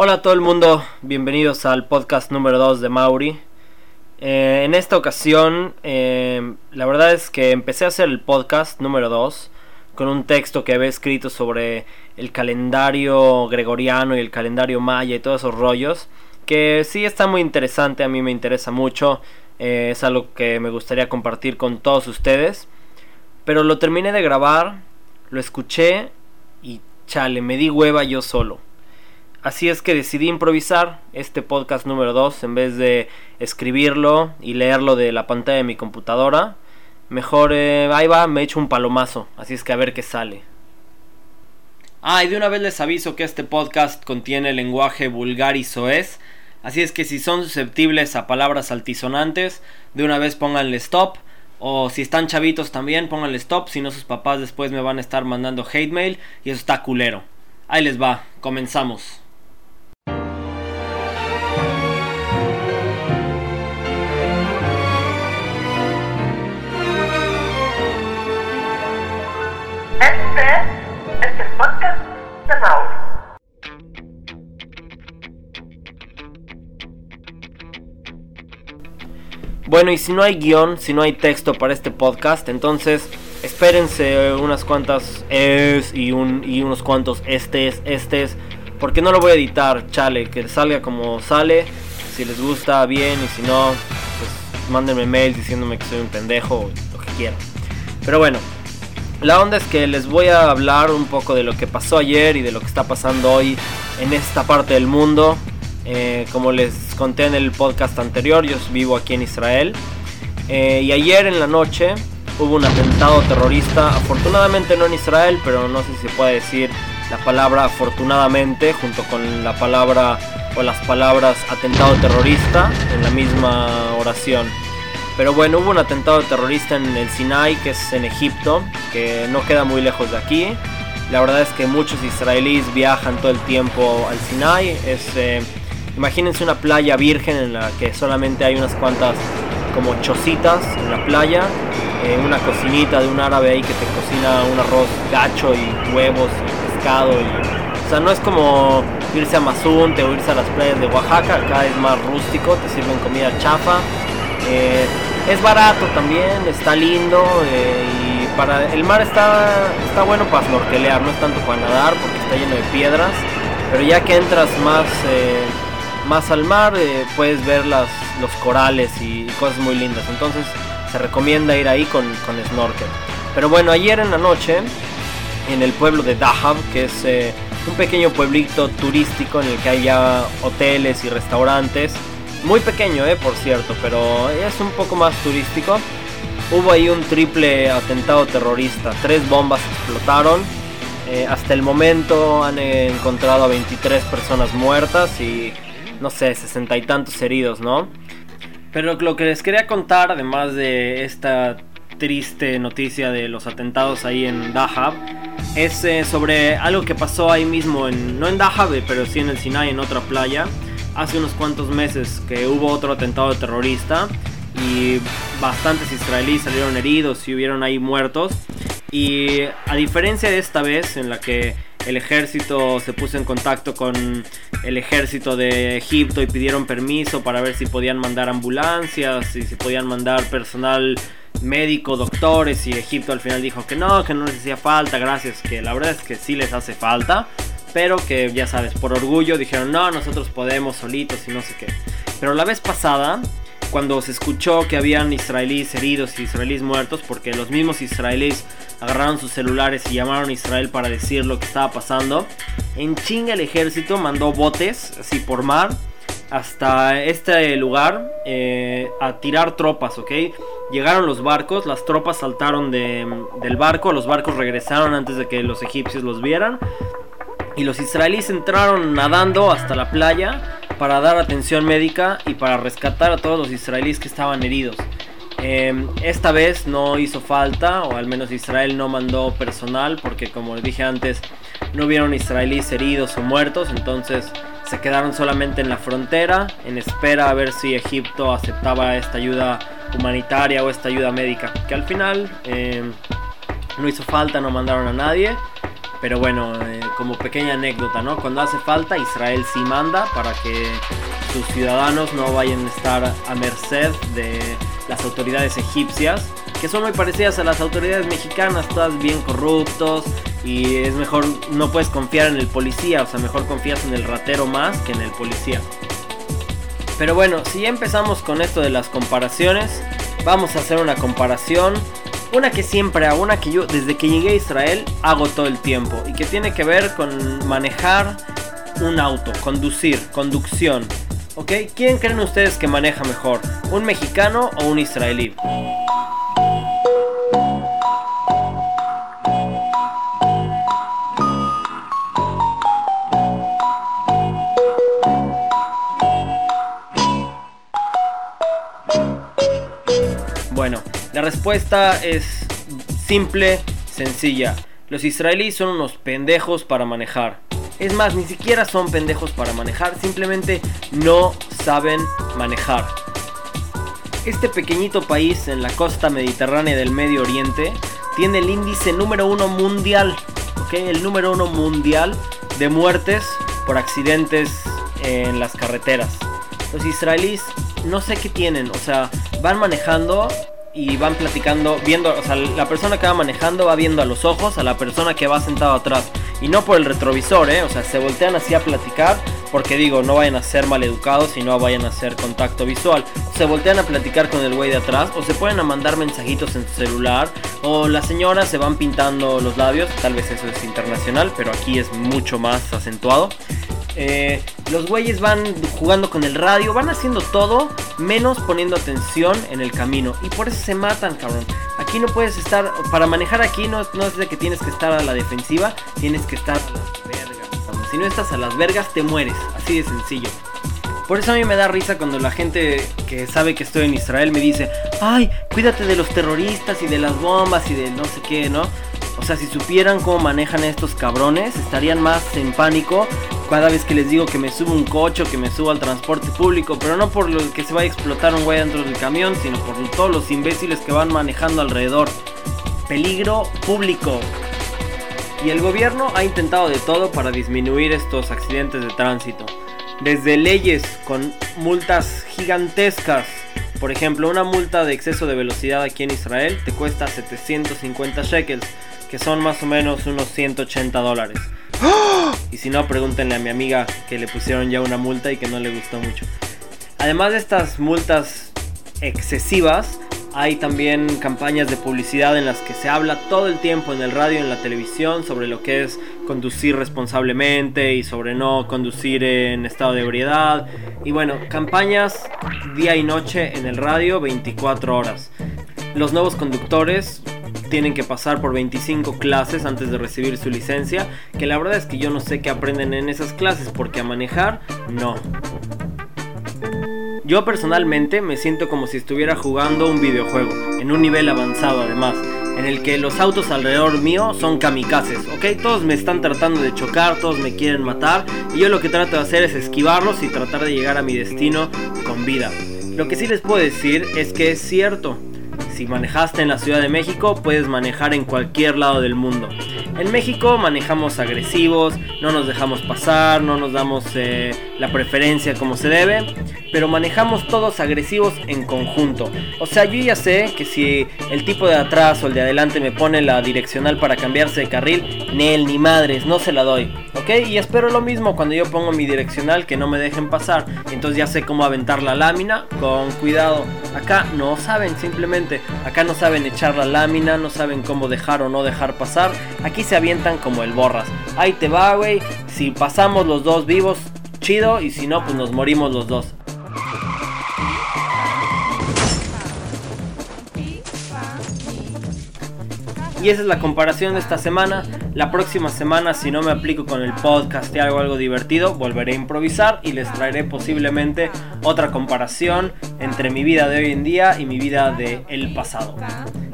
Hola a todo el mundo, bienvenidos al podcast número 2 de Mauri. Eh, en esta ocasión, eh, la verdad es que empecé a hacer el podcast número 2 con un texto que había escrito sobre el calendario gregoriano y el calendario maya y todos esos rollos, que sí está muy interesante, a mí me interesa mucho, eh, es algo que me gustaría compartir con todos ustedes, pero lo terminé de grabar, lo escuché y chale, me di hueva yo solo. Así es que decidí improvisar este podcast número 2 en vez de escribirlo y leerlo de la pantalla de mi computadora. Mejor eh, ahí va, me echo un palomazo, así es que a ver qué sale. Ah, y de una vez les aviso que este podcast contiene lenguaje vulgar y soez, así es que si son susceptibles a palabras altisonantes, de una vez pónganle stop, o si están chavitos también pónganle stop, si no sus papás después me van a estar mandando hate mail y eso está culero. Ahí les va, comenzamos. Este es podcast de. Bueno, y si no hay guion, si no hay texto para este podcast, entonces espérense unas cuantas es y, un, y unos cuantos estes, porque no lo voy a editar, chale, que salga como sale, si les gusta bien y si no, pues mándenme mails diciéndome que soy un pendejo o lo que quieran. Pero bueno, la onda es que les voy a hablar un poco de lo que pasó ayer y de lo que está pasando hoy en esta parte del mundo. Eh, como les conté en el podcast anterior, yo vivo aquí en Israel. Eh, y ayer en la noche hubo un atentado terrorista, afortunadamente no en Israel, pero no sé si se puede decir la palabra afortunadamente junto con la palabra o las palabras atentado terrorista en la misma oración. Pero bueno, hubo un atentado terrorista en el Sinai, que es en Egipto, que no queda muy lejos de aquí. La verdad es que muchos israelíes viajan todo el tiempo al Sinai. Es, eh, imagínense una playa virgen en la que solamente hay unas cuantas como chocitas en la playa. eh, una cocinita de un árabe ahí que te cocina un arroz gacho y huevos y pescado. Y, o sea, no es como irse a Mazunte o irse a las playas de Oaxaca. Acá es más rústico, te sirven comida chafa. Eh, es barato también, está lindo eh, y para el mar está, está bueno para snorkelear, no es tanto para nadar porque está lleno de piedras, pero ya que entras más, eh, más al mar eh, puedes ver las, los corales y, y cosas muy lindas, entonces se recomienda ir ahí con, con snorkel. Pero bueno, ayer en la noche en el pueblo de Dahab, que es un pequeño pueblito turístico en el que hay ya hoteles y restaurantes, muy pequeño, eh, por cierto, pero es un poco más turístico. Hubo ahí un triple atentado terrorista. Tres bombas explotaron. Eh, hasta el momento han encontrado a 23 personas muertas y no sé, sesenta y tantos heridos, ¿no? Pero lo que les quería contar, además de esta triste noticia de los atentados ahí en Dahab, es eh, sobre algo que pasó ahí mismo, en, no en Dahab, pero sí en el Sinai, en otra playa hace unos cuantos meses que hubo otro atentado terrorista y bastantes israelíes salieron heridos y hubieron ahí muertos. Y a diferencia de esta vez en la que el ejército se puso en contacto con el ejército de Egipto y pidieron permiso para ver si podían mandar ambulancias y si podían mandar personal médico, doctores y Egipto al final dijo que no, que no les hacía falta, gracias, que la verdad es que sí les hace falta pero que ya sabes, por orgullo dijeron, no, nosotros podemos solitos y no sé qué. Pero la vez pasada, cuando se escuchó que habían israelíes heridos y israelíes muertos, porque los mismos israelíes agarraron sus celulares y llamaron a Israel para decir lo que estaba pasando, en chinga el ejército mandó botes, así por mar, hasta este lugar eh, a tirar tropas, ¿ok? Llegaron los barcos, las tropas saltaron de, del barco, los barcos regresaron antes de que los egipcios los vieran y los israelíes entraron nadando hasta la playa para dar atención médica y para rescatar a todos los israelíes que estaban heridos. Eh, esta vez no hizo falta, o al menos Israel no mandó personal, porque como les dije antes, no vieron israelíes heridos o muertos, entonces se quedaron solamente en la frontera, en espera a ver si Egipto aceptaba esta ayuda humanitaria o esta ayuda médica, que al final eh, no hizo falta, no mandaron a nadie. Pero bueno, eh, como pequeña anécdota, ¿no? Cuando hace falta, Israel sí manda para que sus ciudadanos no vayan a estar a merced de las autoridades egipcias, que son muy parecidas a las autoridades mexicanas, todas bien corruptos, y es mejor, no puedes confiar en el policía, o sea, mejor confías en el ratero más que en el policía. Pero bueno, si ya empezamos con esto de las comparaciones, vamos a hacer una comparación. Una que siempre hago, una que yo desde que llegué a Israel hago todo el tiempo y que tiene que ver con manejar un auto, conducir, conducción. ¿Ok? ¿Quién creen ustedes que maneja mejor? ¿Un mexicano o un israelí? Bueno, la respuesta es simple, sencilla. Los israelíes son unos pendejos para manejar. Es más, ni siquiera son pendejos para manejar, simplemente no saben manejar. Este pequeñito país en la costa mediterránea del Medio Oriente tiene el índice número uno mundial, ¿ok? El número uno mundial de muertes por accidentes en las carreteras. Los israelíes no sé qué tienen, o sea, van manejando y van platicando, viendo, o sea, la persona que va manejando va viendo a los ojos a la persona que va sentado atrás y no por el retrovisor, ¿eh? O sea, se voltean así a platicar porque digo, no vayan a ser maleducados y no vayan a hacer contacto visual. Se voltean a platicar con el güey de atrás o se pueden a mandar mensajitos en su celular o las señoras se van pintando los labios, tal vez eso es internacional, pero aquí es mucho más acentuado. Eh, los güeyes van jugando con el radio, van haciendo todo menos poniendo atención en el camino. Y por eso se matan, cabrón. Aquí no puedes estar, para manejar aquí no, no es de que tienes que estar a la defensiva, tienes que estar a las vergas. Si no estás a las vergas, te mueres. Así de sencillo. Por eso a mí me da risa cuando la gente que sabe que estoy en Israel me dice, ay, cuídate de los terroristas y de las bombas y de no sé qué, ¿no? O sea, si supieran cómo manejan estos cabrones, estarían más en pánico cada vez que les digo que me subo un coche que me subo al transporte público, pero no por lo que se vaya a explotar un güey dentro del camión, sino por todos los imbéciles que van manejando alrededor. Peligro público. Y el gobierno ha intentado de todo para disminuir estos accidentes de tránsito. Desde leyes con multas gigantescas. Por ejemplo, una multa de exceso de velocidad aquí en Israel te cuesta 750 shekels, que son más o menos unos 180 dólares. Y si no, pregúntenle a mi amiga que le pusieron ya una multa y que no le gustó mucho. Además de estas multas excesivas, hay también campañas de publicidad en las que se habla todo el tiempo en el radio en la televisión sobre lo que es conducir responsablemente y sobre no conducir en estado de ebriedad. Y bueno, campañas día y noche en el radio 24 horas. Los nuevos conductores tienen que pasar por 25 clases antes de recibir su licencia, que la verdad es que yo no sé qué aprenden en esas clases, porque a manejar no. Yo personalmente me siento como si estuviera jugando un videojuego, en un nivel avanzado además, en el que los autos alrededor mío son kamikazes, ¿ok? Todos me están tratando de chocar, todos me quieren matar, y yo lo que trato de hacer es esquivarlos y tratar de llegar a mi destino con vida. Lo que sí les puedo decir es que es cierto, si manejaste en la Ciudad de México, puedes manejar en cualquier lado del mundo. En México manejamos agresivos, no nos dejamos pasar, no nos damos eh, la preferencia como se debe, pero manejamos todos agresivos en conjunto. O sea, yo ya sé que si el tipo de atrás o el de adelante me pone la direccional para cambiarse de carril, ni él ni madres, no se la doy. Y espero lo mismo cuando yo pongo mi direccional, que no me dejen pasar. Entonces ya sé cómo aventar la lámina con cuidado. Acá no saben simplemente, acá no saben echar la lámina, no saben cómo dejar o no dejar pasar. Aquí se avientan como el borras. Ahí te va, güey. Si pasamos los dos vivos, chido. Y si no, pues nos morimos los dos. Y esa es la comparación de esta semana. La próxima semana, si no me aplico con el podcast y hago algo divertido, volveré a improvisar y les traeré posiblemente otra comparación entre mi vida de hoy en día y mi vida del el pasado.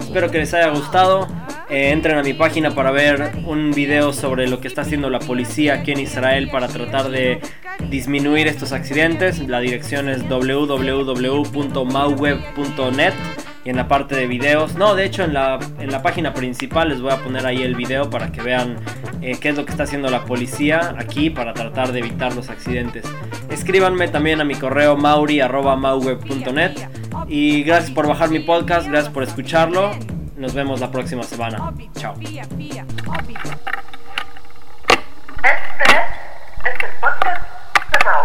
Espero que les haya gustado. Eh, entren a mi página para ver un video sobre lo que está haciendo la policía aquí en Israel para tratar de disminuir estos accidentes. La dirección es www.mauweb.net y en la parte de videos, no, de hecho en la, en la página principal les voy a poner ahí el video para que vean eh, qué es lo que está haciendo la policía aquí para tratar de evitar los accidentes. Escríbanme también a mi correo mauri.mauweb.net y gracias por bajar mi podcast, gracias por escucharlo. Nos vemos la próxima semana. Chao. Este es el podcast de Mau.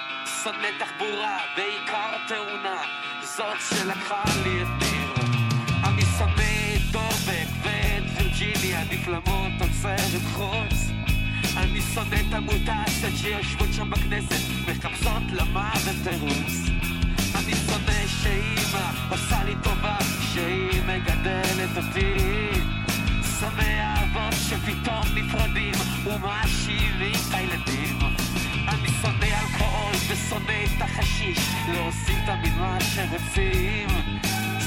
שונא תחבורה, בעיקר תאונה, זאת שלקחה לי את ניר. אני שונא את דובק ואת וירג'יניה, דיפלמות עוצרת חוץ. אני שונא את המוטציות שיושבות שם בכנסת, מחפשות למוות תירוץ. אני שונא שאימא עושה לי טובה, שהיא מגדלת אותי. שונא אבות שפתאום נפרדים ומאשימים את הילדים. שונא את החשיש, לא עושים תמיד מה שרוצים.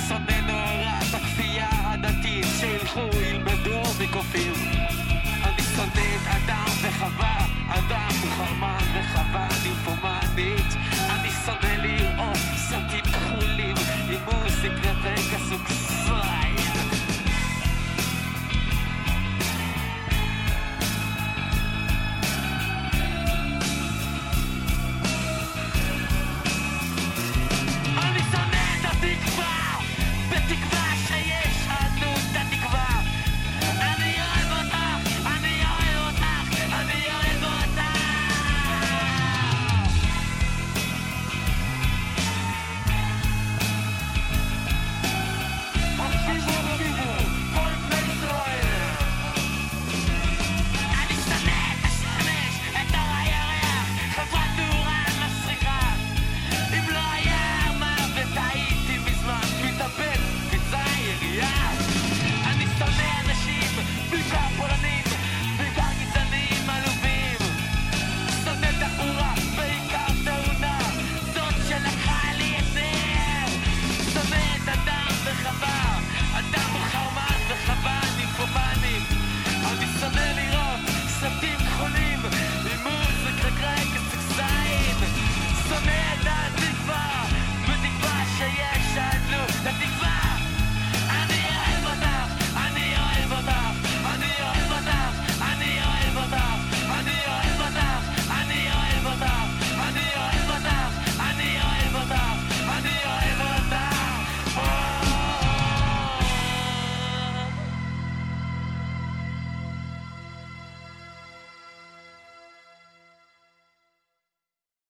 שונא נורא את הכפייה הדתית, שילכו ילמדו מקופים. אני שונא את אדם וחווה, אדם הוא וחווה נימפומנית. אני שונא לראות סרטים כחולים עם מוזיקת רקע סוגסל.